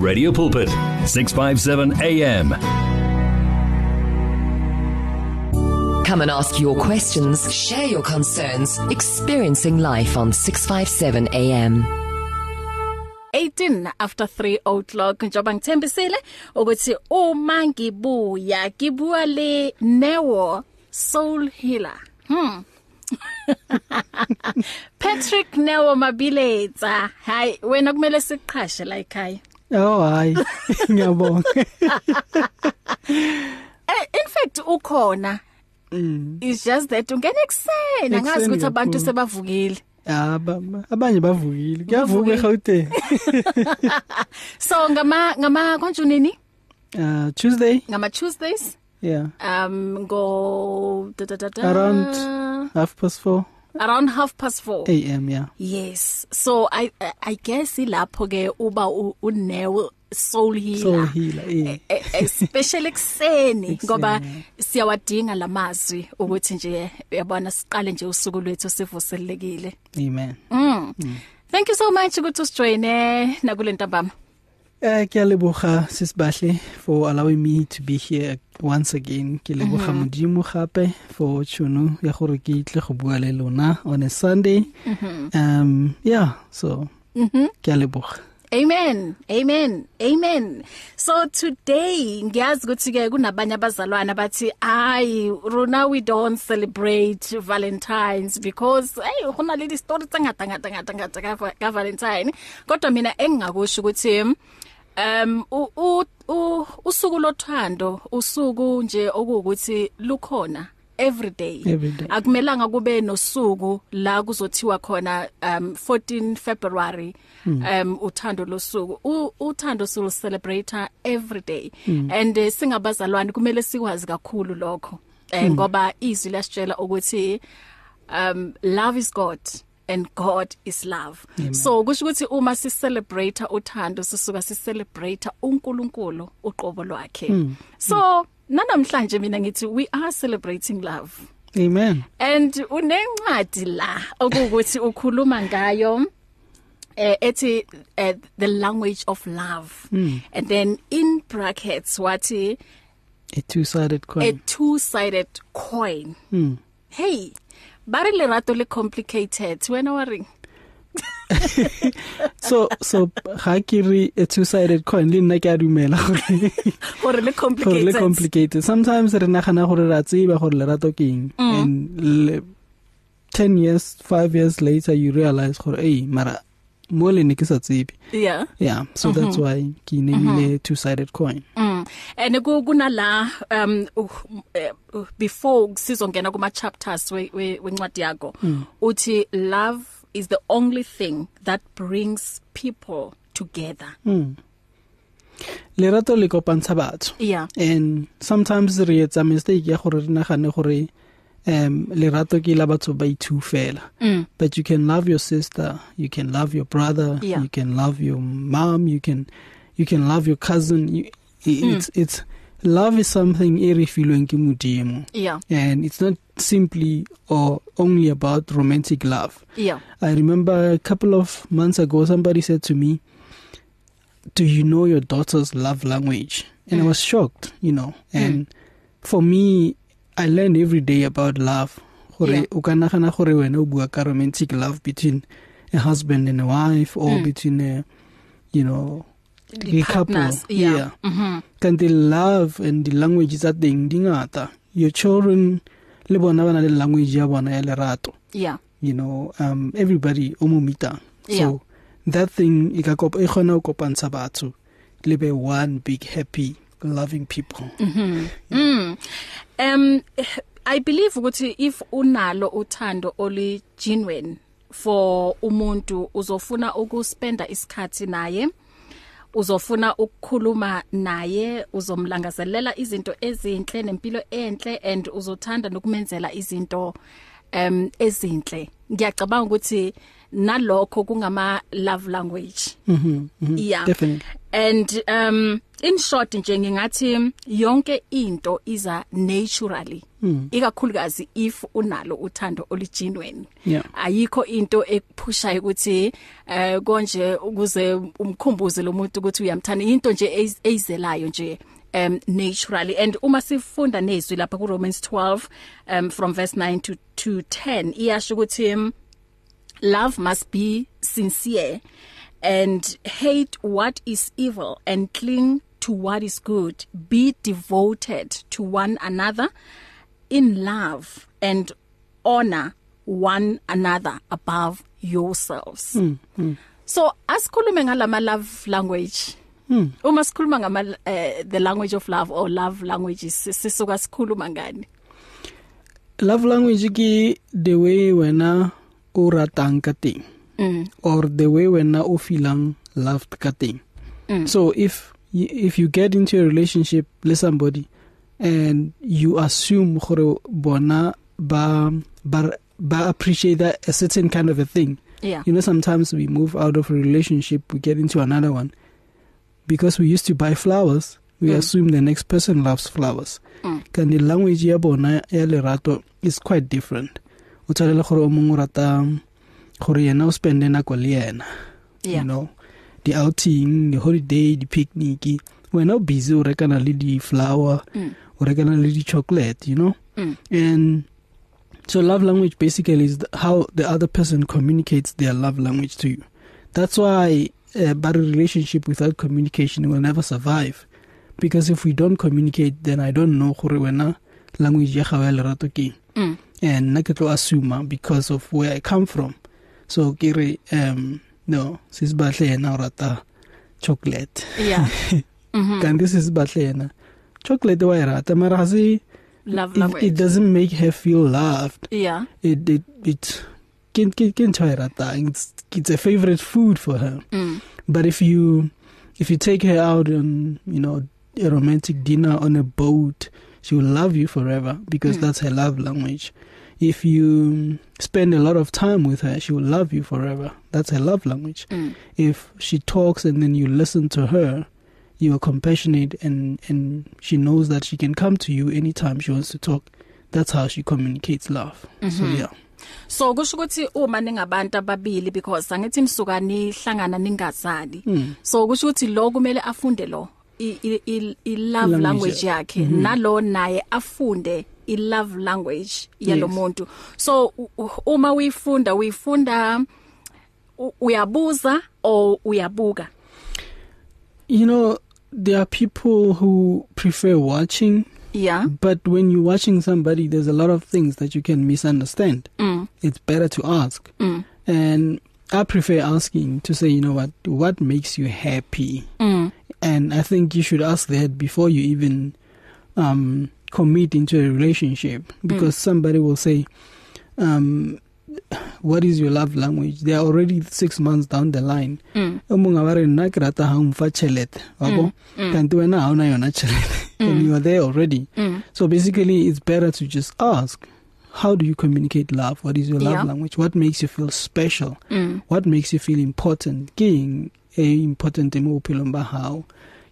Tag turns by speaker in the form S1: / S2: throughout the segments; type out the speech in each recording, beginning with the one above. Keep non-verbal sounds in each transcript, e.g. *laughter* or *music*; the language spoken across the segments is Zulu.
S1: Radio Pulpit 657 AM
S2: Come and ask your questions, share your concerns, experiencing life on 657 AM.
S3: 18 after 3 o'clock njoba ngithembisile ukuthi uma ngibuya ngibua le Newo Soul Healer. Hmm. *laughs* Patrick Newo Mabiletsa. Hayi wena kumele siqhashe la ekhaya
S4: Oh hayi ngiyabonga. *laughs*
S3: Eh in fact ukhona.
S4: Mm.
S3: It's just that ungena ekseni angazi
S4: Ekuseni
S3: ukuthi abantu
S4: kakhulu.
S3: sebavukile.
S4: Aba abanye bavukile. Kuyavuka eGauteng. *laughs*
S3: So ngama ngama konjunini?
S4: Uh Tuesday.
S3: Ngama Tuesdays?
S4: Yeah.
S3: Um go da, da, da, da,
S4: Around- half past 4
S3: around half past 4
S4: am yeah.
S3: Yes. So i i, I guess ilapho ke uba u- unewe soul healer.
S4: Soul healer eh
S3: E- especially ekseni
S4: Ekuseni,
S3: ngoba
S4: yeah.
S3: siyawadinga lamazwi ukuthi nje uyabona siqale nje usuku lwethu sivuselekile
S4: amen.
S3: Mm. thank you so much ukuthi usijoine nakulentambama
S4: Eh ke a leboga sisbahle for allowing me to be here once again. Ke leboga modimo gape for tšhono ya gore ke itle go bua le lona on a Sunday. Um yeah, so ke a leboga.
S3: Amen. Amen. Amen. So today ngiyazi ukuthi ke kunabanye abazalwana bathi ay Rona we don't celebrate Valentines because hey khona leli story tsangata ngata ngata ngata ka Valentine kodwa mina engingakusho ukuthi um u- usuku lothando usuku nje okuwukuthi lukhona every day. Akumelanga kube nosuku la kuzothiwa khona um 14 February um uthando losuku. Uthando sil celebrate every day. And uh, singabazalwane kumele sikwazi kakhulu lokho eh, ngoba izwi lasitshela ukuthi um love is God. And God is love Amen. so kusho ukuthi uma si celebrate uthando sisuka si celebrate uNkulunkulu uqobo lwakhe mm. so nanamhlanje mina ngithi we are celebrating love
S4: Amen.
S3: and unencwadi la okuthi ukhuluma ngayo eh ethi uh, the language of love mm. and then in brackets wathi
S4: A two-sided coin.
S3: a two-sided coin
S4: Mm.
S3: hey bare lerato le complicated wena wa reng *laughs*
S4: So so ga ke re a two-sided coin le nna ke a dumela gore *laughs*
S3: gore le *laughs*
S4: gore
S3: complicated
S4: le complicated. Sometimes re nagana gore ra tseba gore lerato ke eng and le, 10 years, 5 years later you realize gore hey mara mo le ne ke sa tsebe.
S3: yeah
S4: Yeah, so that's why ke nemile two-sided coin.
S3: Mm. And ku kunala um uh, uh, before sizongena kuma chapters we we- wencwadi yakho uthi love is the only thing that brings people together.
S4: Mm. Lerato le kopantsha batho.
S3: Yeah.
S4: and sometimes re etsa mistake ya gore re nagane gore um lerato ke la batho ba itu fela
S3: Mm.
S4: but you can love your sister you can love your brother
S3: Yeah.
S4: you can love your mom you can you can love your cousin you,
S3: Mm.
S4: it's it's love is something e re filweng ke modimo
S3: Yeah.
S4: and it's not simply or only about romantic love
S3: Yeah.
S4: I remember a couple of months ago somebody said to me, "Do you know your daughter's love language?" And mm. I was shocked, you know. And mm. for me, I learned every day about love. Gore o ka nagana gore wena o bua ka romantic love between a husband and a wife or mm. between a you know
S3: The
S4: a couple.
S3: partners, yeah.
S4: Mhm. Kan the love and the language tsa teng di ngata. Your children le bona bana le language ya bona ya lerato.
S3: Yeah.
S4: you know um everybody o mo meetang
S3: Yeah.
S4: so that thing e ka kopa e gona go kopantsha batho le be one big happy loving people
S3: Mm. Um I believe ukuthi if unalo uthando oli genuine for umuntu uzofuna ukuspenda isikhathi naye uzofuna ukukhuluma naye uzomlangazelela izinto ezinhle nempilo enhle and uzothanda nokumenzela izinto um ezinhle. Ngiyacabanga ukuthi nalokho kungama love language
S4: Mhm. mhm,
S3: yeah
S4: Definitely.
S3: and um in short nje ngingathi yonke into iza naturally
S4: Mm.
S3: ikakhulukazi if unalo uthando olijinweni
S4: Yeah.
S3: ayikho into ekuphushayo ukuthi eh konje ukuze umkhumbuze lo muntu ukuthi uyamthanda into nje eyiz- eyizelayo nje um naturally and uma sifunda nezwi lapha ku Romans 12 um from verse 9 to to 10 iyasho ukuthi um, love must be sincere and hate what is evil and cling to what is good be devoted to one another in love and honor one another above yourselves
S4: Mm. mm.
S3: so asikhulume ngalama love language
S4: Mm.
S3: uma sikhuluma ngama uh, the language of love or love languages sisuka sikhuluma ngani
S4: Love language ke the way wena o ratang ka teng
S3: mm
S4: or the way wena o feelang loved ka teng.
S3: Mm.
S4: So if if you get into a relationship with somebody and you assume gore bona ba ba ba appreciate that a certain kind of a thing.
S3: yeah
S4: You know sometimes we move out of a relationship we get into another one because we used to buy flowers we
S3: Mm.
S4: assume the next person loves flowers.
S3: Mm.
S4: Kan the language ya bona ya lerato is quite different. O tshwanela gore o mongwe rata gore yena o spende nako le yena. you know the outing the holiday the picnic wena o busy o rekana le di flower
S3: mm
S4: o rekana le di chocolate you know
S3: mm
S4: and so love language basically is the, how the other person communicates their love language to you that's why a bad relationship without communication will never survive. Because if we don't communicate then i don't know gore wena language ya gago ya lerato ke eng.
S3: mm.
S4: And nna ke tlo assume because of where I come from. So ke re um no sisibahle yena o rata chocolate.
S3: Yeah. *laughs* Mhm
S4: kanti sisibahle yena. Chocolate wa e rata mara ga se
S3: love
S4: it,
S3: language.
S4: it doesn't make her feel loved.
S3: Yeah.
S4: It it it ke ke ke ntho e ratang it's it's a favorite food for her.
S3: Mm.
S4: But if you if you take her out on you know a romantic dinner on a boat she will love you forever because
S3: Mm.
S4: that's her love language. If you spend a lot of time with her she will love you forever. That's her love language.
S3: Mm.
S4: If she talks and then you listen to her you are compassionate and and she knows that she can come to you anytime she wants to talk. That's how she communicates love. Mm -hmm. so
S3: Mhm.
S4: yeah.
S3: So kusho ukuthi uma ningabantu ababili because angithi msuka nihlangana ningazali
S4: mm.
S3: so kusho ukuthi lo kumele afunde lo i i- i i love
S4: Language
S3: language yakhe
S4: Mhm.
S3: nalo naye afunde i love language yalo
S4: Yes.
S3: so uma uyifunda uyifunda uyabuza or uyabuka
S4: you know there are people who prefer watching
S3: yeah
S4: But when you're watching somebody, there's a lot of things that you can misunderstand.
S3: mm
S4: It's better to ask.
S3: mm
S4: And I prefer asking to say, you know what, what makes you happy?
S3: mm
S4: And I think you should ask that before you even um, commit into a relationship. Because somebody will say, um, what is your love language? They are already six months down the line.
S3: mm
S4: o mongwe a ba re nna ke rata ha mfa tšhelete wa bo
S3: mm.
S4: kanti wena ha ona yona tšhelete and
S3: Mm.
S4: you are there already
S3: mm
S4: So basically, it's better to just ask, how do you communicate love? What is your love
S3: Yeah.
S4: language? What makes you feel special?
S3: mm
S4: What makes you feel important? Ke eng e important mo bophelong ba hao?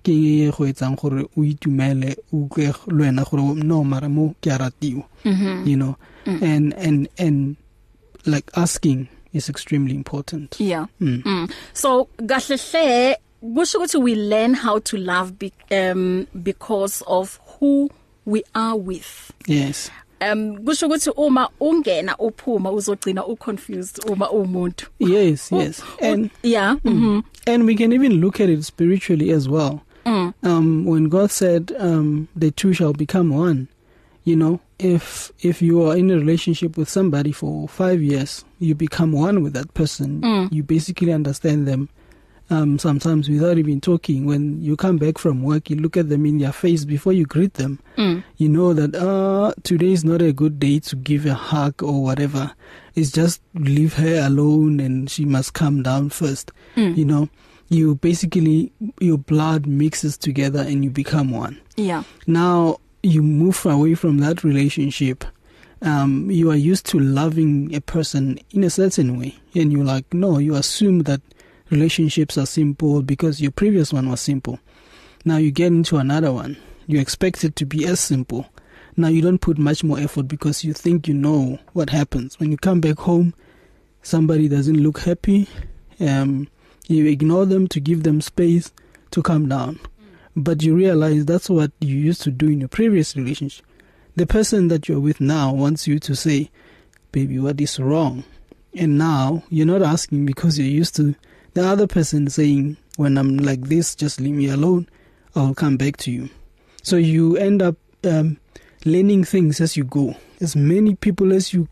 S4: Ke eng e go etsang gore o itumele o utlwe le wena gore no mara mo ke a ratiwa,
S3: mhm
S4: you know?
S3: Mm.
S4: And and and like asking is extremely important.
S3: yeah
S4: Mm.
S3: Mm. So kahle hle kusho ukuthi we learn how to love be, um because of who we are with.
S4: Yes.
S3: Um kusho ukuthi uma ungena uphuma uzogcina uconfused uma umuntu.
S4: Yes,
S3: U-
S4: yes.
S3: u-
S4: And
S3: yeah. Mhm.
S4: and we can even look at it spiritually as well.
S3: Mm.
S4: um, when God said um, the two shall become one, you know, if if you are in a relationship with somebody for five years, you become one with that person.
S3: Mm.
S4: You basically understand them. Um, sometimes without even talking, when you come back from work, you look at them in their face before you greet them.
S3: Mm.
S4: You know that uh, today is not a good day to give a hug or whatever. It's just leave her alone and she must calm down first.
S3: Mm.
S4: You know, you basically your blood mixes together and you become one.
S3: Yeah.
S4: Now you move away from that relationship um you are used to loving a person in a certain way. And you like no you assume that relationships are simple because your previous one was simple. Now you get into another one. You expect it to be as simple. Now you don't put much more effort because you think you know what happens. When you come back home somebody doesn't look happy um you ignore them to give them space to calm down. But you realize that's what you used to do in your previous relationship. The person that you're with now wants you to say baby what is wrong? And now you're not asking because you're used to the other person saying when i'm like this just leave me alone. I'll come back to you. So you end up um learning things as you go. As many people as you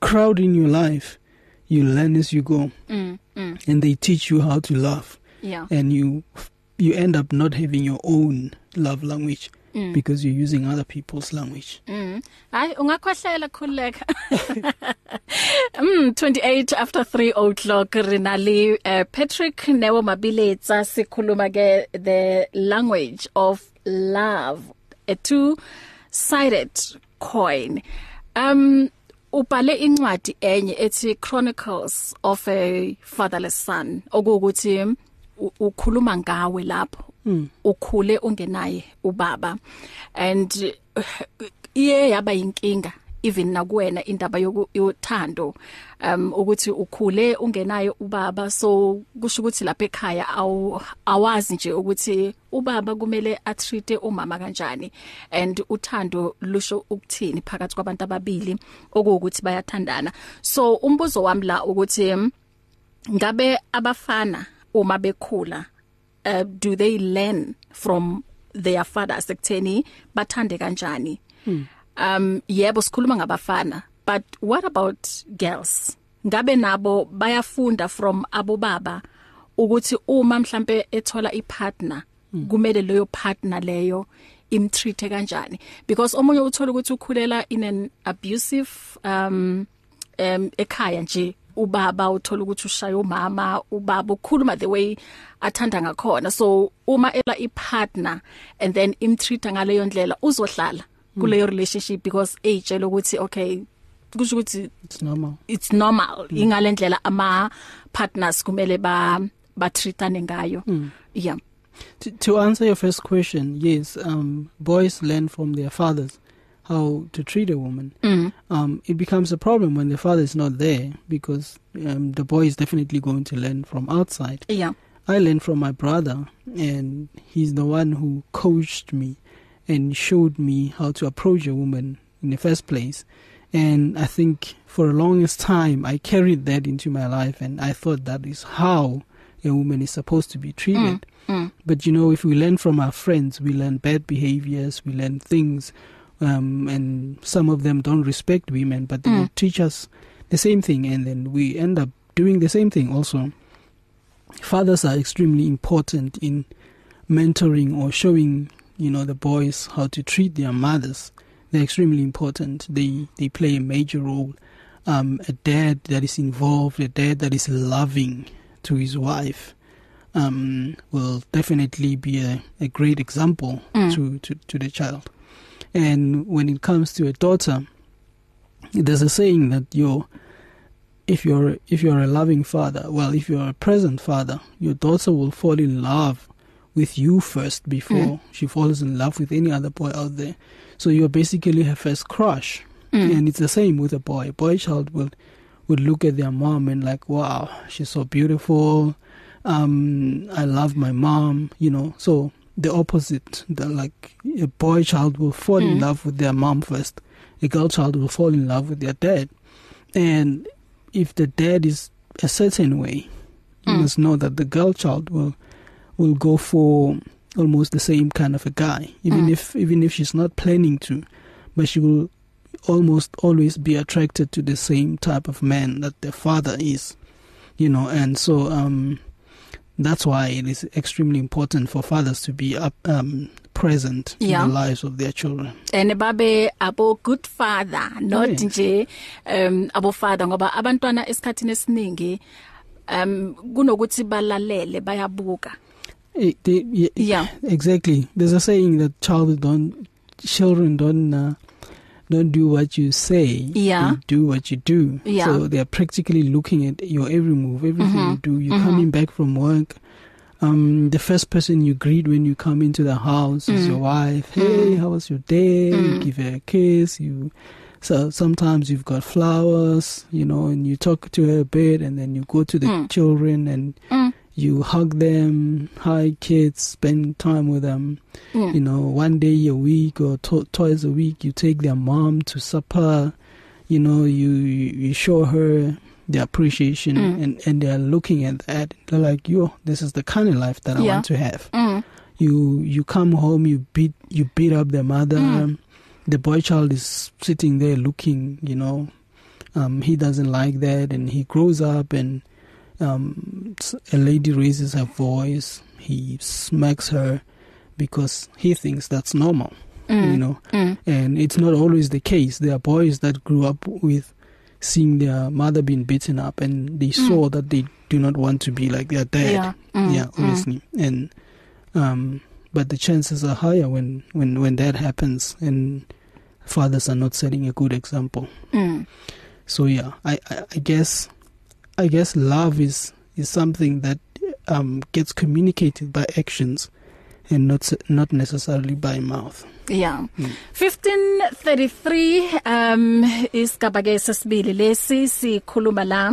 S4: crowd in your life you learn as you go.
S3: Mm, mm.
S4: and they teach you how to love.
S3: Yeah.
S4: And you you end up not having your own love language mm. because you're using other people's language.
S3: Mm. Hayi ungakhwehlela khuleka *laughs* mm 28 after 3 o'clock rinali uh, Patrick Newo Mabiletsa sikhuluma ke the language of love a two sided coin. Um ubhale incwadi enye ethi Chronicles of a Fatherless Son okuwukuthi ukhuluma ngawe lapho
S4: mm.
S3: ukhule ungenaye ubaba. And iye yaba inkinga even nakuwena indaba yokuthando um ukuthi ukhule ungenayo ubaba. So kusho ukuthi lapha ekhaya awazi nje ukuthi ubaba kumele atreate umama kanjani. And uthando lusho ukuthini phakathi kwabantu ababili okuwukuthi bayathandana. So umbuzo wami la ukuthi ngabe abafana uma bekhula uh, do they learn from their fathers ekutheni bathande kanjani
S4: hmm.
S3: um yebo sikhuluma ngabafana but what about girls ngabe nabo bayafunda from abobaba ukuthi uma mhlambe ethola ipartner
S4: hmm.
S3: kumele leyo partner leyo imtreat kanjani because omunye uthola ukuthi ukhulela in an abusive um um ekhaya nje ubaba uthola ukuthi ushaya umama ubaba ukhuluma the way athanda ngakhona. So uma ela ipartner and then imtreat ngaleyo ndlela uzohlala kuleyo relationship because ejele ukuthi okay kusho ukuthi
S4: it's normal.
S3: it's normal. Mm. ingalendlela ama partners kumele ba ba treatane ngayo.
S4: Mm.
S3: yeah.
S4: To, to answer your first question yes um boys learn from their fathers. How to treat a woman
S3: mm.
S4: um it becomes a problem when the father is not there because um the boy is definitely going to learn from outside
S3: yeah
S4: I learned from my brother and he's the one who coached me and showed me how to approach a woman in the first place and I think for the longest time I carried that into my life and I thought that is how a woman is supposed to be treated
S3: mm. Mm.
S4: but you know if we learn from our friends we learn bad behaviors we learn things um and some of them don't respect women but they mm. will teach us the same thing and then we end up doing the same thing also. Fathers are extremely important in mentoring or showing you know the boys how to treat their mothers. They're extremely important. They they play a major role. Um a dad that is involved a dad that is loving to his wife um will definitely be a a great example
S3: mm.
S4: to to to the child. And when it comes to a daughter there's a saying that you're if you're if you're a loving father well if you're a present father your daughter will fall in love with you first before mm. she falls in love with any other boy out there. So you're basically her first crush.
S3: Mm.
S4: and it's the same with a boy. A boy child will would look at their mom and like wow she's so beautiful. Um i love my mom you know. So the opposite the like a boy child will fall mm. in love with their mom first a girl child will fall in love with their dad and if the dad is a certain way you mm. must know that the girl child will will go for almost the same kind of a guy even
S3: mm.
S4: if even if she's not planning to but she will almost always be attracted to the same type of man that the father is you know and so um that's why it is extremely important for fathers to be up um present
S3: yeah.
S4: in the lives of their children
S3: and babe abo good father not
S4: yeah.
S3: nje um abo father ngoba abantwana esikhatini esiningi um kunokuthi balalele bayabuka
S4: Eh, Yeah. exactly there's a saying that child don't children don't uh, don't do what you say
S3: Yeah.
S4: they do what you do
S3: Yeah.
S4: so they're practically looking at your every move everything
S3: Mhm.
S4: you do you're
S3: Mhm.
S4: coming back from work um the first person you greet when you come into the house is
S3: Mm.
S4: your wife hey
S3: Mm.
S4: how was your day you
S3: Mm.
S4: give her a kiss you so sometimes you've got flowers you know and you talk to her a bit and then you go to the
S3: Mm.
S4: children and
S3: Mm.
S4: You hug them hi kids spend time with them
S3: Mm.
S4: you know one day a week or to- twice a week you take their mom to supper you know you you show her the appreciation
S3: Mm.
S4: and and they're looking at that they're like yo this is the kind of life that I
S3: Yeah.
S4: want to have
S3: Mm.
S4: you you come home you beat you beat up their mother
S3: Mm.
S4: the boy child is sitting there looking you know um he doesn't like that and he grows up and um a lady raises her voice he smacks her because he thinks that's normal
S3: Mm.
S4: you know
S3: Mm.
S4: and it's not always the case there are boys that grew up with seeing their mother being beaten up and they
S3: Mm.
S4: saw that they do not want to be like their dad
S3: Yeah. Mm.
S4: yeah
S3: Mm.
S4: obviously and um but the chances are higher when when when that happens and fathers are not setting a good example
S3: Mm.
S4: so yeah i i, I guess i guess love is is something that um gets communicated by actions and not not necessarily by mouth.
S3: Yeah.
S4: Mm.
S3: 1533 um isigaba ke sesibili. Lesi sikhuluma la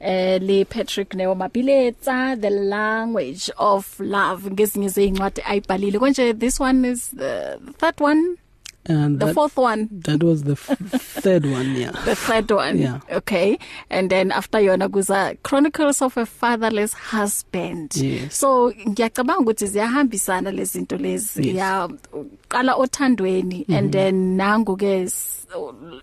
S3: eh le Patrick Neo Mapiletsa the language of love. Ngezinye zeincwadi ayibhalile. Konje this one is the third one?
S4: And
S3: the
S4: that,
S3: fourth one.
S4: that was the f- third one yeah. *laughs*
S3: The third one.
S4: Yeah.
S3: okay. And then after yona kuza chronicles of a fatherless husband.
S4: Yes.
S3: so ngiyacabanga ukuthi ziyahambisana lezi zinto lezi.
S4: Yes.
S3: ya qala othandweni and then nangu ke s-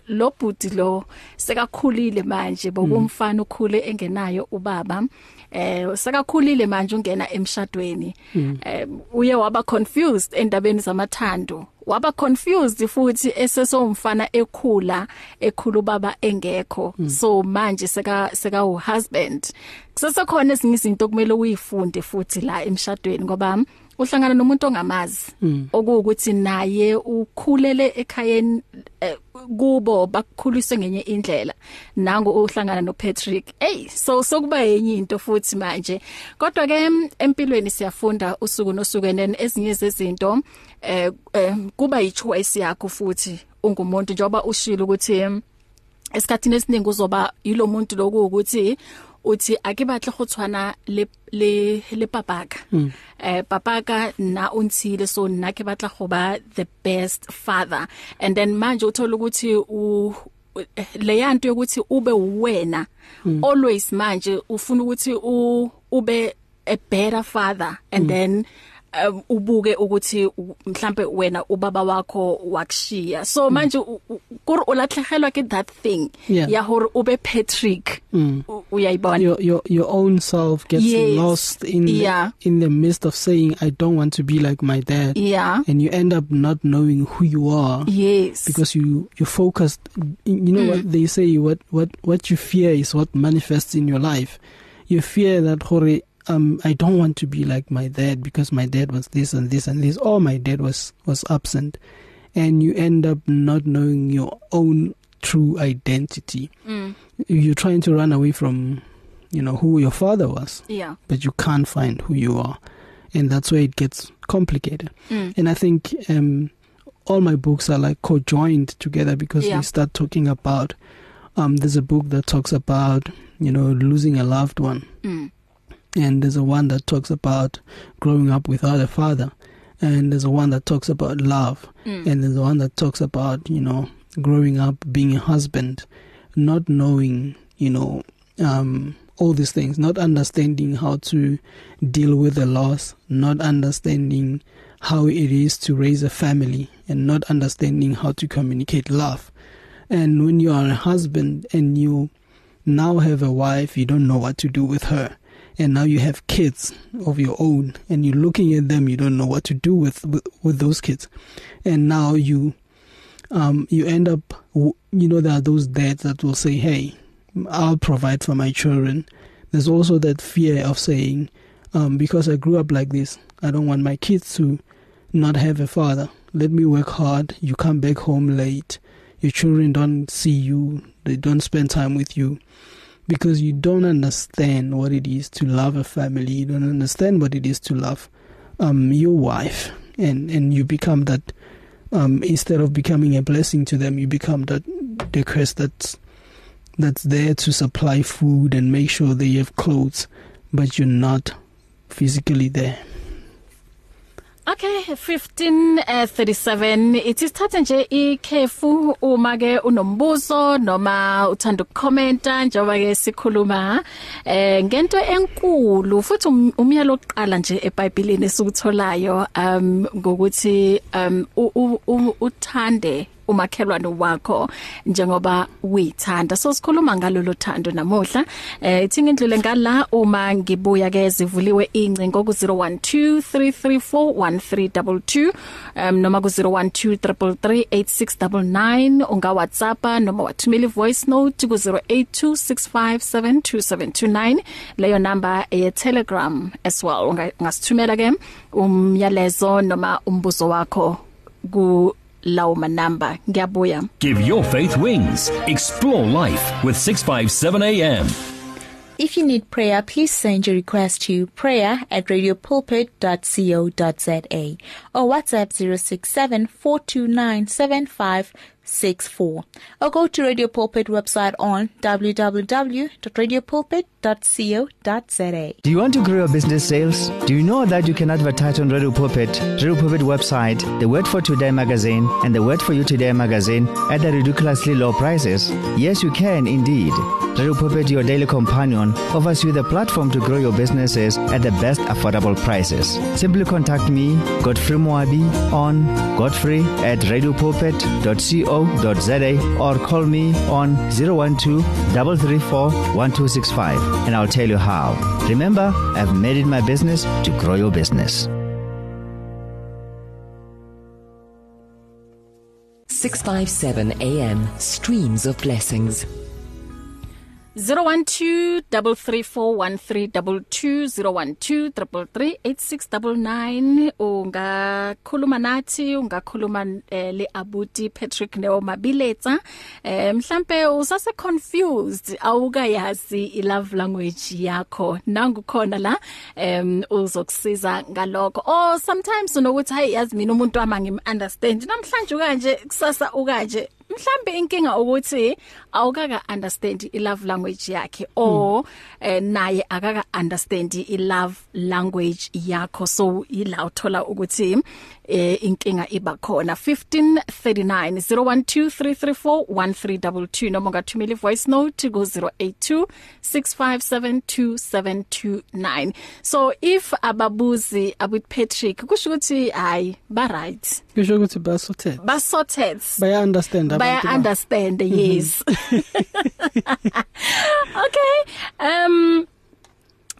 S3: lo bhuti lo sekakhulile manje bokumfana ukhule engenayo ubaba. Eh sekakhulile manje ungena emshadweni. Eh uye waba confused endabeni zamathando. Waba confused futhi esesomfana ekhula ekhula ubaba engekho. So manje seka seka uhusband. Kusesekhona ezinye izinto kumele uyifunde futhi la emshadweni ngoba uhlangana nomuntu ongamazi okuwukuthi naye ukhulele ekhayeni eh, kubo bakukhuliswe ngenye indlela. Nango uhlangana no Patrick hey so sokuba yenye into futhi manje. Kodwa ke em- empilweni siyafunda usuku then ezinye zezinto eh eh, kuba yi choice yakho futhi ungumuntu. Njoba ushilo ukuthi esikhathini esiningi uzoba yilo muntu lokuthi uthi akibatle go tshwana le le le papaka mm. eh papaka na untshile so nna ke batla go ba the best father and then manje uthola ukuthi u le yanto yokuthi ube uwena mm. always manje ufuna ukuthi u ube a better father and mm. then um, ubuke ukuthi mhlambe wena ubaba wakho wakushiya so manje u- u- kuri ulatlhegelwa ke that thing
S4: Yeah.
S3: ya hore ube Patrick
S4: Mm.
S3: uyayibona
S4: your your your own self gets
S3: Yes.
S4: lost in
S3: Yeah.
S4: the, in the midst of saying I don't want to be like my dad
S3: yeah
S4: and you end up not knowing who you are
S3: yes
S4: because you you focused you know mm. what they say what what what you fear is what manifests in your life you fear that hore um I don't want to be like my dad because my dad was this and this and this or my dad was was absent and you end up not knowing your own true identity
S3: mm.
S4: you're trying to run away from you know who your father was
S3: yeah
S4: but you can't find who you are and that's where it gets complicated
S3: mm.
S4: and i think um all my books are like co-joined together because
S3: Yeah.
S4: we start talking about um there's a book that talks about you know losing a loved one
S3: Mm.
S4: And there's a one that talks about growing up without a father. And there's a one that talks about love.
S3: Mm.
S4: and there's the one that talks about you know growing up being a husband not knowing you know um all these things not understanding how to deal with the loss not understanding how it is to raise a family and not understanding how to communicate love. And when you are a husband and you now have a wife you don't know what to do with her. And now you have kids of your own and you're looking at them you don't know what to do with with, with those kids. And now you um you end up you know there are those dads that will say hey I'll provide for my children. There's also that fear of saying um because I grew up like this I don't want my kids to not have a father. Let me work hard. You come back home late. Your children don't see you. They don't spend time with you. Because you don't understand what it is to love a family you don't understand what it is to love um your wife. And and you become that um instead of becoming a blessing to them you become that the curse that's that's there to supply food and make sure they have clothes but you're not physically there.
S3: Okay 1537 uh, ithi sithathe nje ikhefu uma ke unombuzo noma uthanda ukukhomenta njengoba ke sikhuluma eh ngento enkulu futhi um, umyalo oqala nje eBhayibhelini esikutholayo um ngokuthi um uthande umakhelwane wakho njengoba uyithanda. So sikhuluma ngalolu thando namuhla. Eh ithi ngindlule ngala uma ngibuya ke zivuliwe incingo ku 0123341322 um noma ku 0123338699 unga WhatsApp noma wathumela voice note ku 0826572729 leyo number e Telegram as well. Ungasithumela ke umyalezo noma umbuzo wakho ku lawo manamba. Ngiyabuya.
S1: Give your faith wings. Explore life with 657 am
S5: If you need prayer, please send your request to prayer at radiopulpit.co.za or WhatsApp 067 429 6564 or go to Radio Pulpit website on www.radiopulpit.co.za.
S6: Do you want to grow your business sales? Do you know that you can advertise on Radio Pulpit, Radio Pulpit website, the Word for Today magazine, and the Word for You Today magazine at the ridiculously low prices? Yes, you can indeed. Radio Pulpit, your daily companion, offers you the platform to grow your businesses at the best affordable prices. Simply contact me, Godfrey Moabi, on godfrey radiopulpit.co.za or call me on 012 334 1265 and I'll tell you how. Remember, I've made it my business to grow your business.
S2: 657 AM Streams of Blessings
S3: 0123338699 ungakhuluma nathi ungakhuluma eh, le abuti Patrick Neo Mabiletsa eh mhlambe usase confused awukayazi i love language yakho. Nangu khona la em uzokusiza ngalokho. Or sometimes unokuthi hayi yazi mina umuntu wami ngim understand namhlanje kanje kusasa ukanje mhlambe inkinga ukuthi awukaka understand i love language yakhe or eh, naye akaka understand i love language yakho so ila uthola ukuthi eh inkinga iba khona. 1539 0123341322 noma ungathumela voice note ku 0826572729 so if ababuzi abut Patrick kusho ukuthi hayi ba right.
S4: Kusho ukuthi basorted
S3: basorted
S4: baya understand
S3: baya understand yes. *laughs* Okay um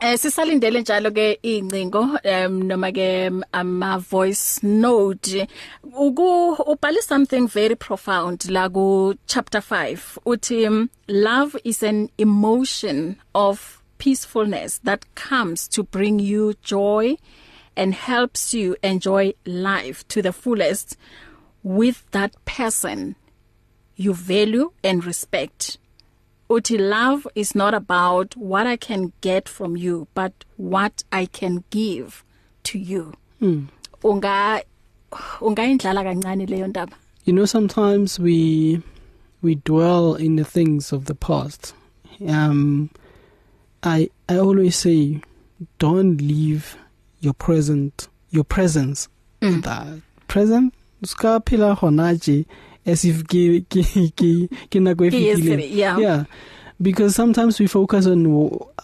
S3: Eh sisalindele njalo ke incingo um noma ke ama voice note. Uku ubhali something very profound la ku chapter 5 uthi love is an emotion of peacefulness that comes to bring you joy and helps you enjoy life to the fullest. With that person you value and respect uthi love is not about what I can get from you but what I can give to you mm. unga ungayindlala kancane leyo ndaba
S4: you know sometimes we we dwell in the things of the past um i i always say don't leave your present your presence mm. that present ska phela hona je as if ke ke ke ke na go efitile
S3: yeah
S4: yeah because sometimes we focus on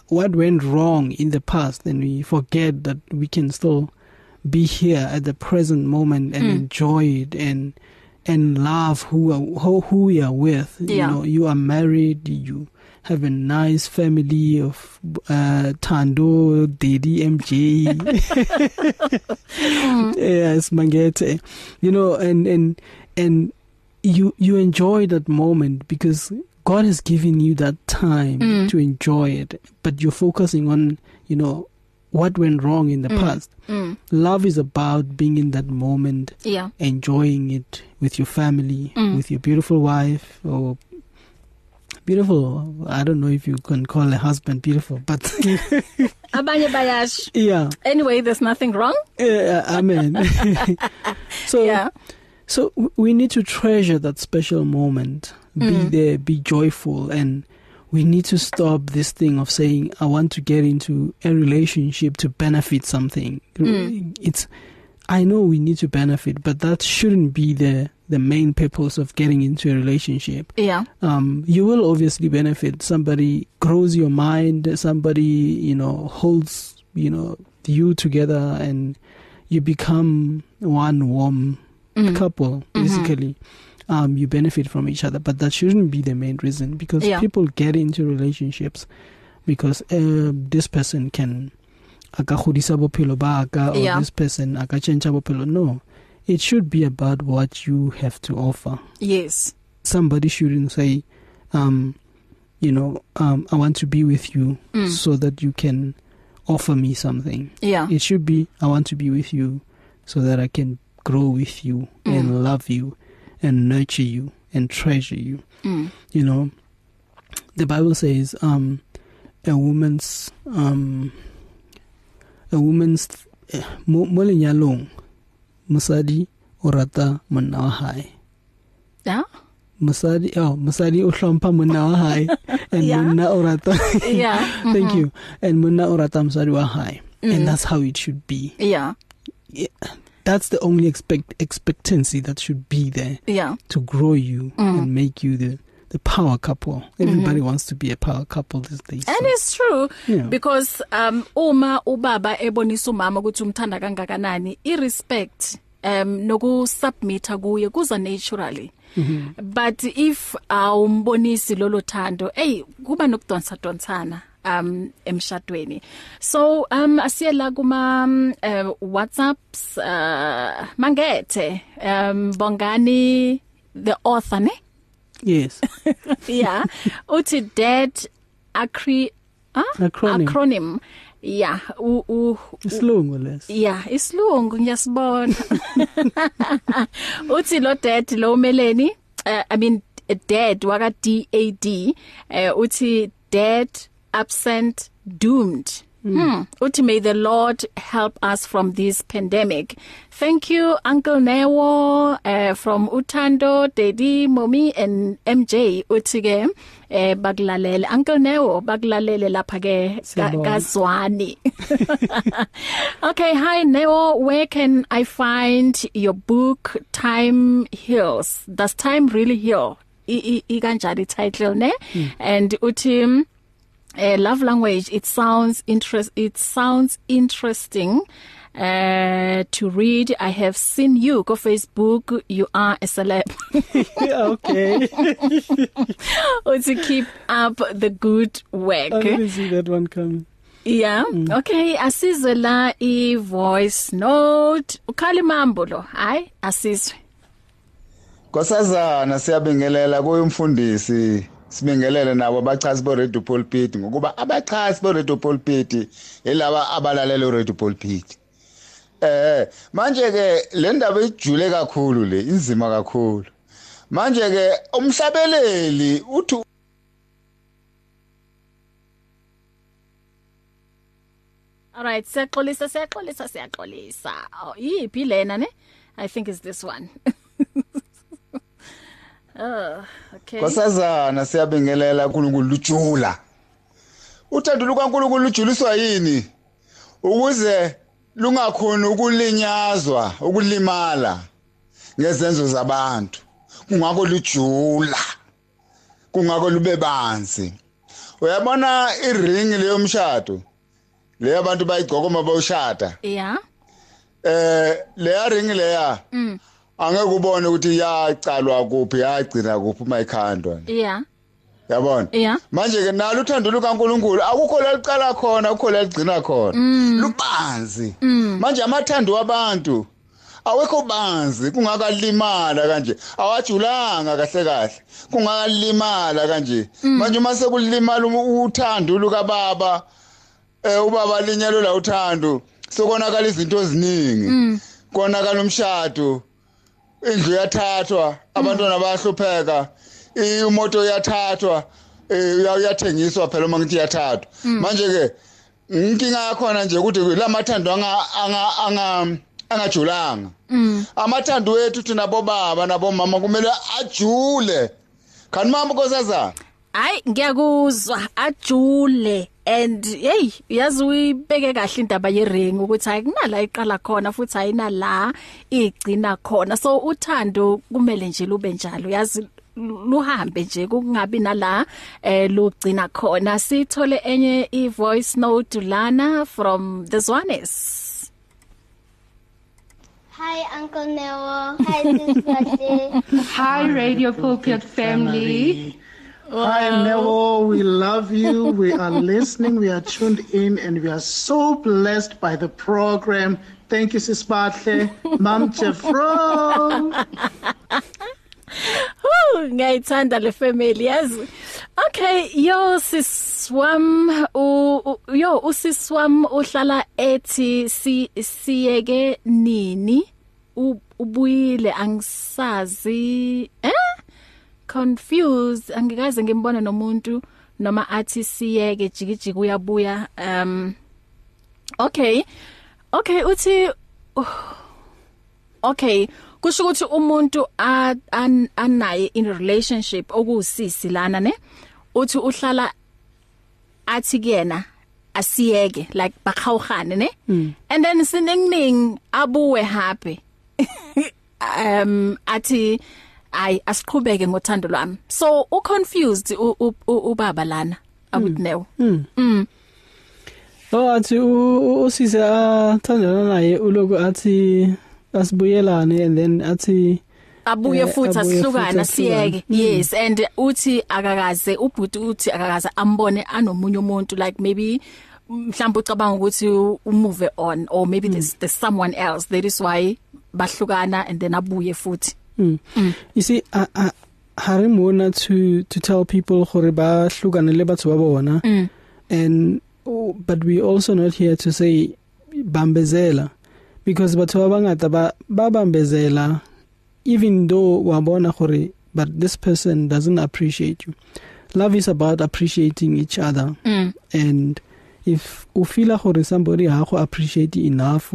S4: what went wrong in the past and we forget that we can still be here at the present moment and mm. enjoy it and and love who who, who we are with
S3: yeah.
S4: you know you are married you have a nice family of uh Tando Daddy MJ *laughs* mm. yes Mangete you know and and and you you enjoy that moment because God has given you that time mm. to enjoy it but you're focusing on you know what went wrong in the
S3: mm.
S4: past
S3: mm.
S4: love is about being in that moment
S3: yeah
S4: enjoying it with your family, mm. with your beautiful wife or beautiful. I don't know if you can call a husband beautiful, but *laughs*
S3: abanye bayasho.
S4: Yeah.
S3: Anyway, there's nothing wrong.
S4: Uh, amen. *laughs* so yeah. So we need to treasure that special moment. Be mm. there, be joyful and we need to stop this thing of saying I want to get into a relationship to benefit something. Mm. It's I know we need to benefit, but that shouldn't be the the main purpose of getting into a relationship.
S3: Yeah.
S4: Um, you will obviously benefit. Somebody grows your mind. Somebody you know holds you know you together, and you become one warm mm. couple basically. Mm-hmm. Um, you benefit from each other, but that shouldn't be the main reason because yeah. people get into relationships because uh, this person can aka godisa bophelo ba ka or yeah. this person aka change bophelo no it should be about what you have to offer
S3: yes
S4: somebody shouldn't say um you know um i want to be with you mm. so that you can offer me something
S3: yeah
S4: it should be i want to be with you so that i can grow with you mm. and love you and nurture you and treasure you
S3: mm.
S4: you know the bible says um a woman's um a woman's mo lenyalong mosadi o rata monna wa hae
S3: ya
S4: mosadi oh mosadi o hlompha monna wa hae *laughs* and yeah. monna o rata *laughs*
S3: yeah *laughs*
S4: thank mm -hmm. you and monna o rata mosadi wa hae mm. and that's how it should be
S3: yeah.
S4: yeah that's the only expect expectancy that should be there
S3: yeah
S4: to grow you mm. and make you the the power couple. Everybody mm-hmm. wants to be a power couple these days.
S3: And so. it's true yeah. because um uma ubaba ebonisa umama ukuthi umthanda kangakanani irrespect um noku submit kuye kuza naturally.
S4: Mm -hmm.
S3: But if awumbonisi lolo thando, hey kuba nokudonsa donsana um emshadweni so um asiyela kuma um, uh, WhatsApps uh mangethe um bongani the author ne
S4: Yes. *laughs*
S3: yeah. Uthi dad acri ah
S4: acronym.
S3: acronym. Yeah, u u
S4: isilungu les.
S3: Yeah, isilungu ngiyasibona. *laughs* Uthi lo dad lo umeleni uh, I mean dad waka DAD uh, uthi dad absent doomed Hmm. Uthi may the Lord help us from this pandemic. Thank you Uncle Newo uh, from Utando, Daddy, Mommy and MJ uthi ke eh bakulalele Uncle Newo bakulalele lapha ke kaZwani. *laughs* okay, hi Newo, where can I find your book Time Heals? Does time really heal? I kanjani title ne? Mm. And uthi uh, love language it sounds interest it sounds interesting uh to read. I have seen you go facebook. You are a celeb. *laughs*
S4: Okay. *laughs*
S3: Or to keep up the good work.
S4: I didn't see that one coming.
S3: Yeah? Mm. okay asizwe la i voice note. Ukhali mambo lo hayi asizwe.
S7: Nkosazana siyabingelela kuyumfundisi sibingelele nabo abachazi bo Radio Pulpit ngokuba abachazi bo Radio Pulpit elaba abalalela Radio Pulpit eh manje ke le ndaba ijule kakhulu le inzima kakhulu. Manje ke umhlabeleli uthi
S3: Alright siyaxolisa siyaxolisa siyaxolisa oh yipi lena ne? I think is this one. *laughs* Oh, okay.
S7: Nkosazana siyabingelela uNkulunkulu lujula. Uthando lukaNkulunkulu lujuliswa yini? Ukuze lungakhona ukulinyazwa, ukulimala ngezenzo zabantu. Kungako lujula. Kungako lube banzi. Uyabona iring leyo mshado. Le abantu bayigqoka uma bawushada.
S3: Yeah.
S7: Eh le ring leya.
S3: Mm.
S7: Angeke ubone ukuthi yacalwa kuphi yagcina kuphi uma ikhandwa
S3: yeah
S7: yabona?
S3: Yeah
S7: manje ke nalo uthando lukaNkuluNkulu akukho lalicala khona akukho laligcina khona.
S3: Mm.
S7: lubanzi.
S3: Mm.
S7: manje amathando wabantu awekho banzi. Kungakalimala kanje. Awajulanga kahle kahle. Kungakalimala kanje.
S3: Mm.
S7: manje uma sekulimala uthando lukababa eh ubaba linyalo la uthando sokonakala izinto eziningi.
S3: Mm.
S7: konakala umshado. Indlu yathathwa abantwana bayahlupheka imoto yathathwa uyathengiswa phela uma ngithi yathathwa. Manje ke inkinga yakhona nje ukuthi lamathando anga anga angajulanga. Amathando wethu thina bobaba nabomama kumele ajule. Kanti mama nkosazana
S3: hayi ngiyakuzwa ajule. And hey yazi uyibeke kahle indaba yering ukuthi ayikunala iqala khona futhi ayina la igcina khona so uthando kumele nje lube njalo yazi luhambe nje kungabi nala eh lugcina khona sithole enye i voice note lana from the Zwanes
S8: Hi Uncle Nero. Hi Sister. *laughs*
S9: Hi Radio Pulpit family.
S10: Hi Nero, we love you. We are *laughs* listening. We are tuned in and we are so blessed by the program. Thank you Sis Batle, Mom *laughs* Jeffro.
S3: Ngiyayithanda le family yazi. Okay, yo siswam u yo usiswam uhlala ethi si siyeke nini ubuyile angisazi eh confused angikaze ngimbona nomuntu noma athi siyeke jikijiki uyabuya um okay okay uthi uh, okay kusho ukuthi umuntu anaye in relationship okusisi lana ne? Uthi uhlala athi kuyena asiyeke like bakhawugane ne? Mm. and then siningining abuwe happy. *laughs* Um athi ay asiqhubeke ngothando lwami. So u confused ubaba lana awudinewo mm. mm.
S4: Oh athi usise athandana naye uloku athi asibuyelane and then athi
S3: abuye futhi asihlukana siyeke yes and uthi akakaze ubhuti uthi akakaze ambone anomunye umuntu like maybe mhlawumbe ucabanga ukuthi umove on or maybe there's, there's someone else. That is why bahlukana and then abuye futhi.
S4: Mm. Mm. you see I, I harimona to to tell people gore ba hlukana le batho ba bona mm. and oh, but we also not here to say bambezela because batho ba bangata ba ba bambezela even though wabona gore but this person doesn't appreciate you love is about appreciating each other mm. and if u feel gore somebody ha go appreciate enough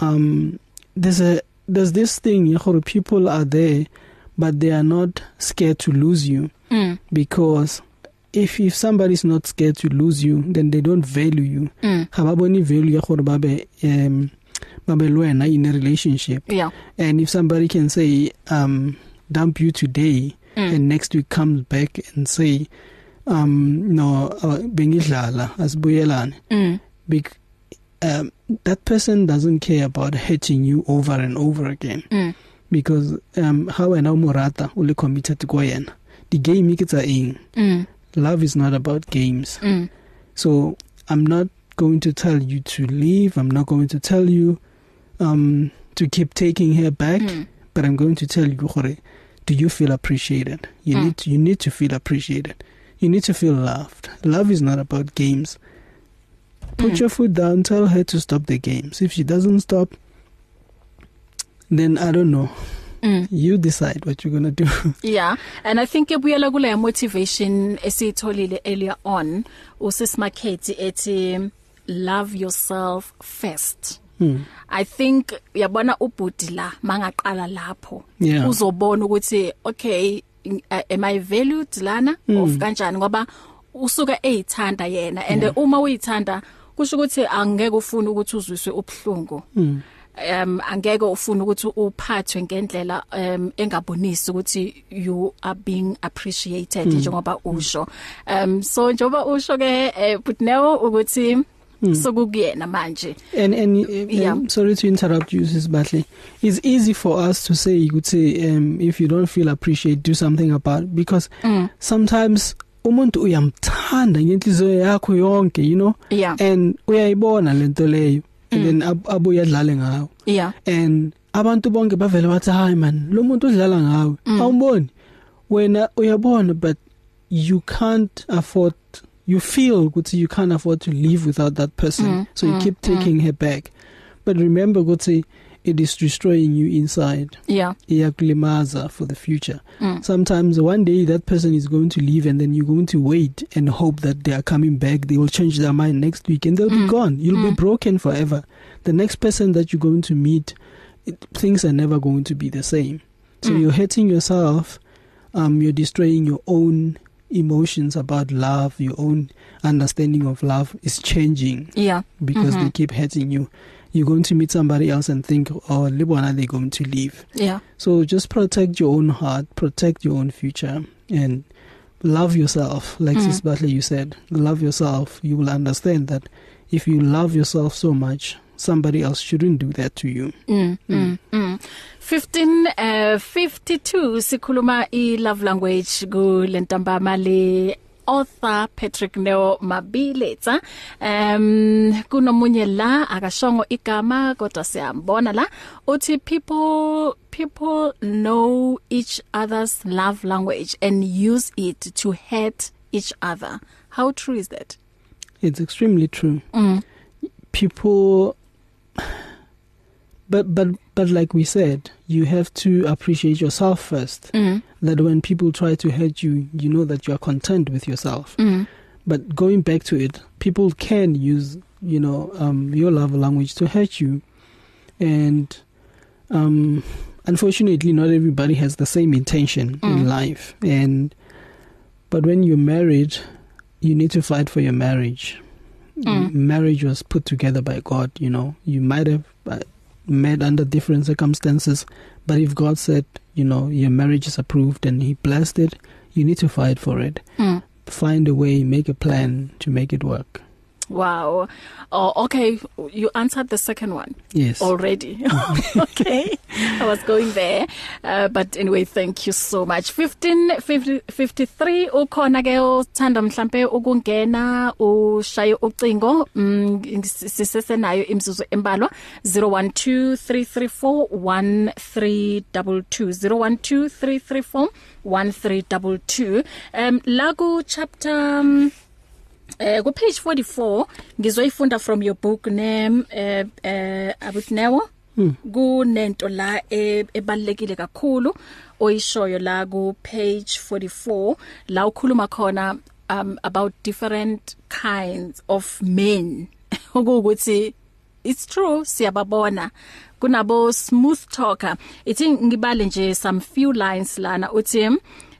S4: um there's a there's this thing gore people are there but they are not scared to lose you mm. because if if somebody is not scared to lose you then they don't value you ga ba bone value ya gore ba be um ba be lwena in a relationship
S3: yeah
S4: and if somebody can say um dump you today mm. and next week comes back and say um no uh, bengidlala asibuyelane
S3: mm.
S4: big um that person doesn't care about hurting you over and over again
S3: mm.
S4: because um how wena umurata ule committed ko yena the game iketsa eng
S3: mm.
S4: love is not about games
S3: mm.
S4: so i'm not going to tell you to leave i'm not going to tell you um to keep taking her back
S3: mm.
S4: but i'm going to tell you gore do you feel appreciated you
S3: Mm.
S4: need to, you need to feel appreciated you need to feel loved love is not about games put
S3: Mm.
S4: your foot down tell her to stop the games if she doesn't stop then i don't know
S3: Mm.
S4: you decide what you're going to do *laughs*
S3: Yeah and I think ebuyela kule motivation esitholile earlier on usis market ethi love yourself first
S4: hmm.
S3: I think yabona ubhudi la mangaqala lapho
S4: Yeah.
S3: uzobona ukuthi okay in- uh, am I valued lana
S4: Mm.
S3: of kanjani ngoba usuka ezithanda yena and
S4: Yeah.
S3: uma uyithanda kusho ukuthi angeke ufune ukuthi uzwiswe ubhlungu
S4: Hmm.
S3: um angeke ufune ukuthi uphathwe ngendlela um engabonisi ukuthi you are being appreciated
S4: Mm.
S3: njengoba usho um so njengoba usho ke eh, but now ukuthi
S4: Mm.
S3: sokukuyena manje
S4: and and uh,
S3: Yeah.
S4: sorry to interrupt you sis Bahle it's easy for us to say ukuthi um if you don't feel appreciated do something about it because
S3: Mm.
S4: sometimes umuntu uyamthanda ngenhliziyo yakho yonke you know?
S3: Yeah.
S4: and uyayibona lento leyo and
S3: Mm.
S4: then ab- abuye adlale ngawo.
S3: Yeah.
S4: And abantu bonke bavele bathi hayi man lo muntu udlala ngawe.
S3: Mm.
S4: awumboni. Wena uyabona but you can't afford you feel ukuthi you can't afford to live without that person.
S3: Mm,
S4: so you
S3: mm,
S4: keep taking her back. But remember ukuthi it is destroying you inside.
S3: Yeah.
S4: Iyakulimaza for the future.
S3: Mm.
S4: sometimes one day that person is going to leave and then you're going to wait and hope that they are coming back. They will change their mind next week and they'll
S3: Mm.
S4: be gone. You'll
S3: Mm.
S4: be broken forever. The next person that you're going to meet it, things are never going to be the same. So
S3: Mm.
S4: you're hurting yourself. Um you're destroying your own emotions about love. Your own understanding of love is changing
S3: yeah.
S4: because
S3: Mhm.
S4: they keep hurting you. You're going to meet somebody else and think oh libona they're going to leave
S3: yeah
S4: so just protect your own heart protect your own future and love yourself like
S3: Mm.
S4: mm. sis Butler you said love yourself you will understand that if you love yourself so much somebody else shouldn't do that to you
S3: Mm, mm, mm. 15 uh 52 sikhuluma i love language ku lentambama le author Patrick Neo Mabiletsa um kunomunye la akashongo igama kodwa siyambona la. Uthi people people know each other's love language and use it to hurt each other. How true is that?
S4: It's extremely true.
S3: Mm.
S4: people but but but like we said you have to appreciate yourself first
S3: Mm.
S4: that when people try to hurt you you know that you are content with yourself
S3: Mm.
S4: but going back to it people can use you know um your love language to hurt you and um unfortunately not everybody has the same intention mm. in life and but when you're married you need to fight for your marriage
S3: Mm.
S4: marriage was put together by God you know you might have uh, met under different circumstances but if God said you know your marriage is approved and he blessed it you need to fight for it
S3: Mm.
S4: find a way make a plan to make it work
S3: Wow. Oh, okay. You answered the second one.
S4: Yes.
S3: Already. *laughs* *laughs* okay. I was going there. Uh, but anyway, thank you so much. 15 50, 53 ukhona ke uthanda mhlambe ukungena ushaye ucingo mm, sisesenayo imzuzu embalwa 0123341322 0123341322 um la ku chapter um, Eh ku page 44 ngizoyifunda from your book name eh eh abutnewo
S4: Hmm.
S3: kunento la e- ebalekile kakhulu oyishoyo la ku page 44 la ukhuluma khona um about different kinds of men. *laughs* Ukuthi it's true siyababona. Kunabo smooth talker. Ithi ngibale nje some few lines lana uthi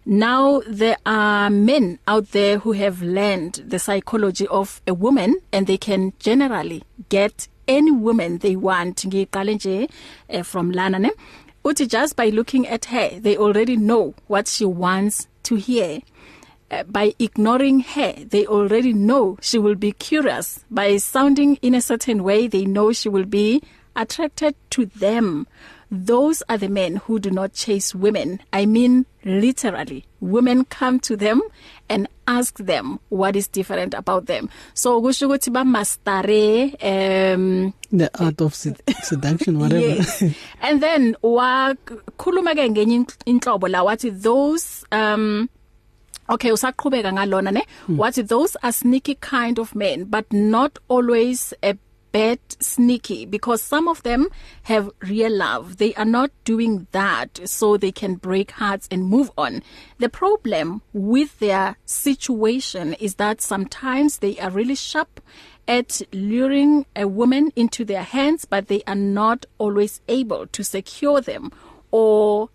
S3: Now there are men out there who have learned the psychology of a woman and they can generally get any woman they want. Ngiqale nje eh, from lana ne? Uthi just by looking at her they already know what she wants to hear. Uh, by ignoring her they already know she will be curious. By sounding in a certain way they know she will be attracted to them. Those are the men who do not chase women i mean literally women come to them and ask them what is different about them so kusho ukuthi ba mastare um
S4: the art of sed seduction whatever
S3: yes. and then wakhuluma ke ngenye in- inhlobo la wathi those um Okay usaqhubeka ngalona ne hmm. what those are sneaky kind of men but not always a bad sneaky because some of them have real love. They are not doing that so they can break hearts and move on. The problem with their situation is that sometimes they are really sharp at luring a woman into their hands but they are not always able to secure them or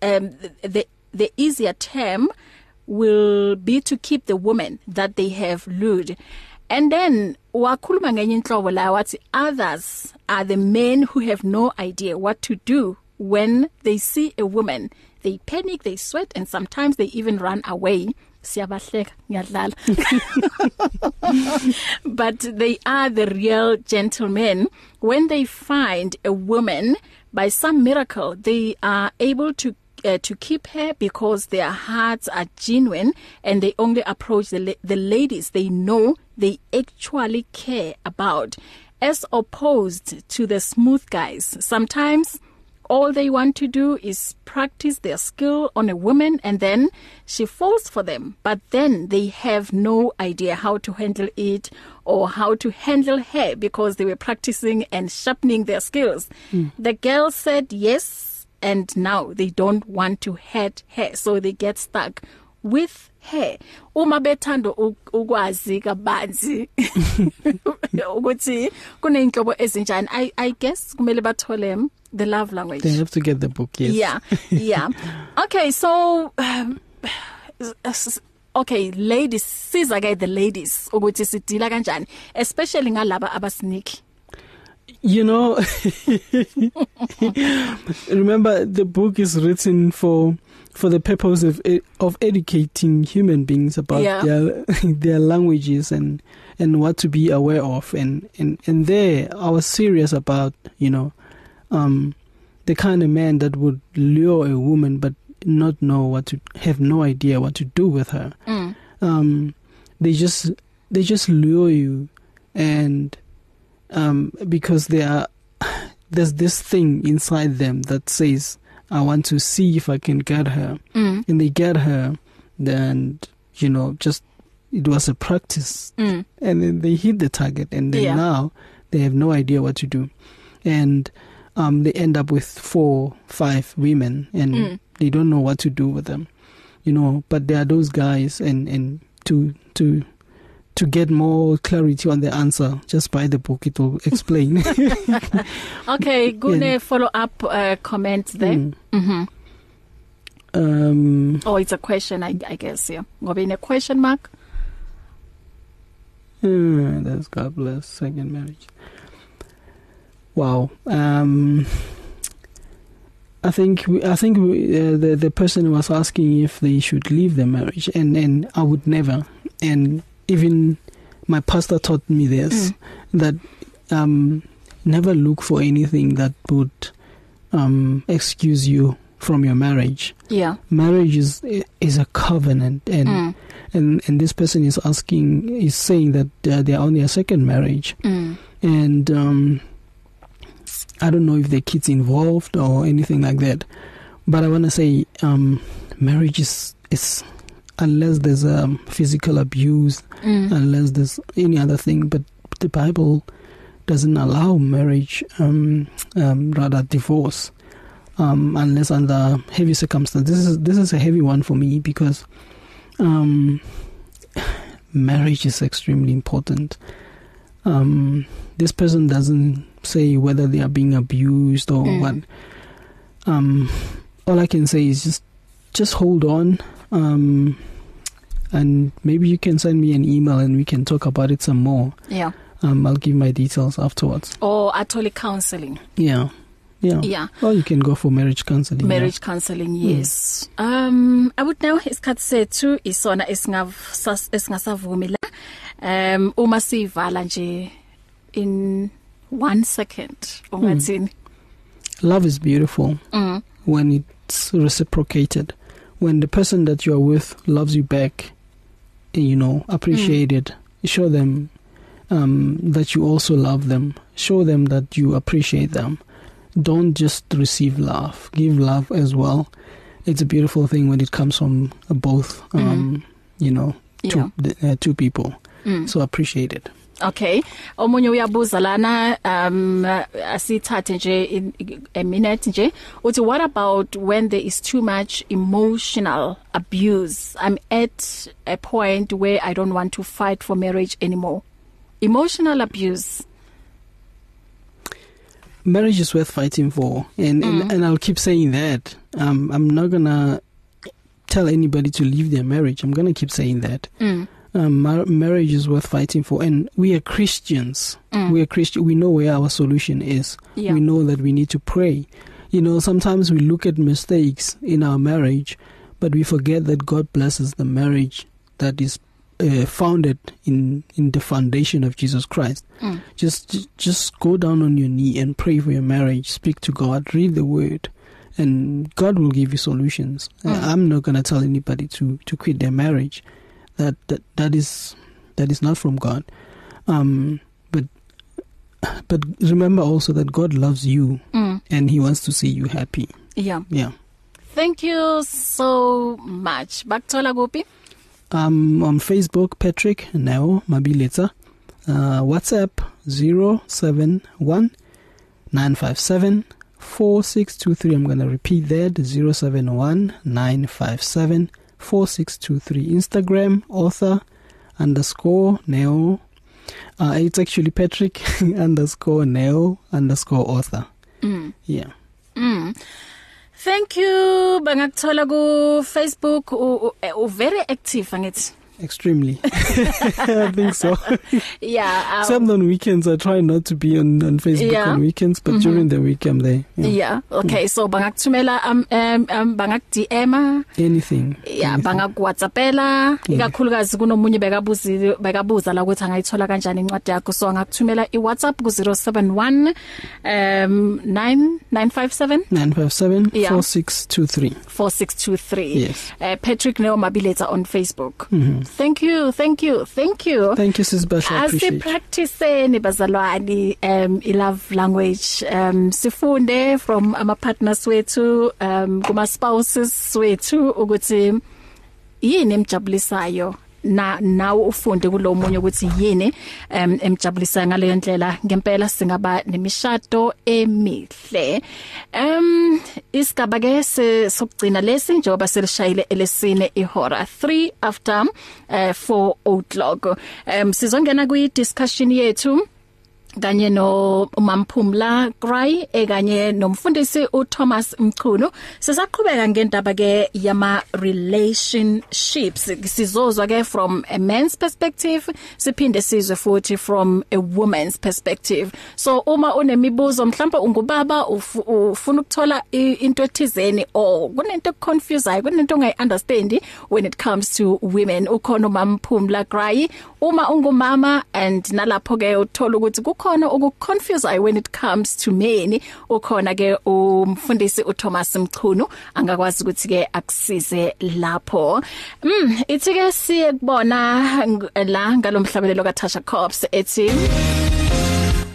S3: um the the easier term will be to keep the woman that they have lured. And then wakhuluma ngenye inhlobo la wathi others are the men who have no idea what to do when they see a woman. They panic they sweat and sometimes they even run away. Siyabahleka ngiyadlala. *laughs* But they are the real gentlemen. When they find a woman by some miracle they are able to uh, to keep her because their hearts are genuine and they only approach the la the ladies they know they actually care about. As opposed to the smooth guys sometimes all they want to do is practice their skill on a woman and then she falls for them. But then they have no idea how to handle it or how to handle her because they were practicing and sharpening their skills. Mm. the girl said yes and now they don't want to hurt her so they get stuck with her uma bethanda ukwazi kabanzi *laughs* ukuthi kuneyinhlobo ezinjani. I i guess kumele bathole the love language.
S4: They have to get the book yes.
S3: Yeah yeah. Okay so um, okay ladies siza ke the ladies ukuthi sidila kanjani especially ngalaba abasneaky
S4: you know *laughs* remember the book is written for for the purpose of of educating human beings about yeah. their *laughs* their languages and and what to be aware of and and and there I was serious about you know um the kind of man that would lure a woman but not know what to have no idea what to do with her
S3: mm.
S4: um they just they just lure you and um because they are *sighs* there's this thing inside them that says I want to see if I can get her.
S3: Mm.
S4: And they get her, then, you know, just it was a practice.
S3: Mm.
S4: And then they hit the target, and then yeah. now they have no idea what to do. And um, they end up with four, five women, and
S3: mm.
S4: they don't know what to do with them. You know, but there are those guys, and, and to to to get more clarity on the answer. Just buy the book it will explain. *laughs*
S3: Okay gune yeah. follow up uh, comment there. Mm.
S4: mhm um
S3: oh it's a question i i guess yeah. Ngoba in a question mark?
S4: Mm, that's god bless second marriage. Wow um I think we, I think we, uh, the the person was asking if they should leave the marriage and and I would never and even my pastor taught me this mm. that um never look for anything that would um excuse you from your marriage
S3: yeah
S4: marriage is is a covenant and
S3: mm.
S4: and and this person is asking is saying that uh, they are on their second marriage
S3: mm.
S4: and um I don't know if the kids involved or anything like that but I want to say um marriage is is unless there's um, physical abuse,
S3: mm.
S4: unless there's any other thing. But the Bible doesn't allow marriage, um, um, rather divorce, um, unless under heavy circumstances. This is this is a heavy one for me because um, marriage is extremely important. Um, this person doesn't say whether they are being abused or
S3: mm.
S4: what. Um, all I can say is just just hold on um, and maybe you can send me an email and we can talk about it some more.
S3: Yeah.
S4: Um, I'll give my details afterwards.
S3: Or atoli counseling.
S4: Yeah. Yeah.
S3: Yeah.
S4: Or you can go for marriage counseling.
S3: Marriage
S4: yeah.
S3: counseling, yes. Mm. Um I would now isikhathi sethu isona esingasavumi la. Um uma sivala nje in 1 second ungathini?
S4: Mm. Love is beautiful
S3: mm.
S4: when it's reciprocated. When the person that you are with loves you back, you know, appreciate mm. it. Show them um, that you also love them. Show them that you appreciate them. Don't just receive love. Give love as well. It's a beautiful thing when it comes from both, um, mm. you know, two,
S3: yeah.
S4: uh, two people.
S3: Mm.
S4: So appreciate it.
S3: Okay. Omunye uyabuza lana um asithathe nje in a minute nje uthi what about when there is too much emotional abuse? I'm at a point where I don't want to fight for marriage anymore. Emotional abuse.
S4: Marriage is worth fighting for and mm. and, and I'll keep saying that. Um I'm not going to tell anybody to leave their marriage. I'm going to keep saying that.
S3: Mm.
S4: Um, mar- marriage is worth fighting for and we are Christians.
S3: Mm.
S4: we are Christian we know where our solution is.
S3: Yeah.
S4: we know that we need to pray. You know sometimes we look at mistakes in our marriage but we forget that God blesses the marriage that is uh, founded in in the foundation of Jesus Christ.
S3: Mm.
S4: just just go down on your knee and pray for your marriage. Speak to God. Read the word. And God will give you solutions.
S3: Mm.
S4: I'm not going to tell anybody to to quit their marriage. That that that is that is not from God. Um, but but remember also that God loves you
S3: Mm.
S4: and he wants to see you happy.
S3: yeah
S4: Yeah.
S3: thank you so much bakuthola kuphi
S4: Um on Facebook Patrick Neo Mabiletsa. Uh WhatsApp 071 957 4623 I'm going to repeat that 071 957 4623 Instagram author underscore neo. Uh, it's actually Patrick *laughs* underscore neo underscore author.
S3: Mm.
S4: yeah.
S3: Mm. Thank you bangakuthola ku Facebook u, u, u very active angithi.
S4: Extremely. *laughs* I think so. *laughs*
S3: Yeah um,
S4: Except on weekends I try not to be on on Facebook
S3: Yeah.
S4: on weekends but mm -hmm. during the week I'm there
S3: yeah, yeah okay so bangakuthumela um, um, um bangak DM
S4: anything.
S3: Yeah bangaku WhatsAppela ikakhulukazi kunomunye bekabuza bekabuza la ukuthi angayithola kanjani incwadi yakho. So angakuthumela iWhatsApp ku 071 um 9957
S4: 957
S3: Yeah.
S4: 4623
S3: 4623
S4: Yes.
S3: uh, Patrick Neo Mabileta on Facebook.
S4: Mm -hmm.
S3: Thank you thank you thank you
S4: Thank you sis Basha I appreciate it.
S3: asipracticeni bazalwane um i love language um sifunde from ama partners wethu um kuma spouses wethu ukuthi yini emjabulisayo na nawe ufunde kulomunye ukuthi yini em emjabulisa ngaleyo ndlela. Ngempela singaba nemishado emihle. Em isigaba ke sokugcina lesi njengoba selishayile elesine ihora 3 after uh, 4 o'clock. Em sizongena kwi discussion yethu. Kanye no Mamphumla Gray ekanye nomfundisi uThomas Mchunu sisaqhubeka ngendaba ke yama relationships. Sizozwa ke from a man's perspective siphinde sizwe futhi from a woman's perspective. So uma unemibuzo mhlawumbe ungubaba ufuna ukuthola into ethizeni or kunento econfuseayo kunento ongayiunderstand when it comes to women. Ukhona uMamphumla Gray uma ungumama and nalapho ke uthola ukuthi kukhona okuconfuse when it comes to men ukhona ke umfundisi uThomas Mchunu angakwazi ukuthi ke akusize lapho. Mm ithi ke siye kubona la ngalomhlabelelo kaTasha Cops ethi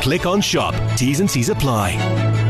S11: click on shop. T's and C's apply.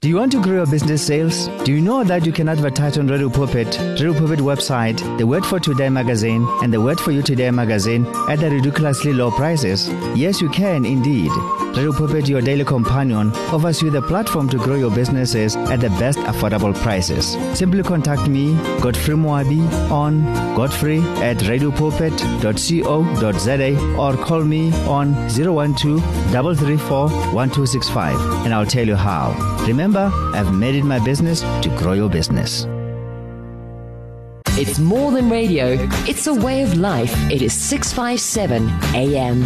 S6: Do you want to grow your business sales? Do you know that you can advertise on Radio Pulpit, Radio Pulpit website, the Word for Today magazine, and the Word for You Today magazine at the ridiculously low prices? Yes, you can indeed. Radio Pulpit, your daily companion, offers you the platform to grow your businesses at the best affordable prices. Simply contact me, Godfrey Moabi, on godfrey at radiopulpit.co.za or call me on 012 334 1265 and I'll tell you how. Remember, I've made it my business to grow your business.
S2: It's more than radio, it's a way of life. It is 657 AM.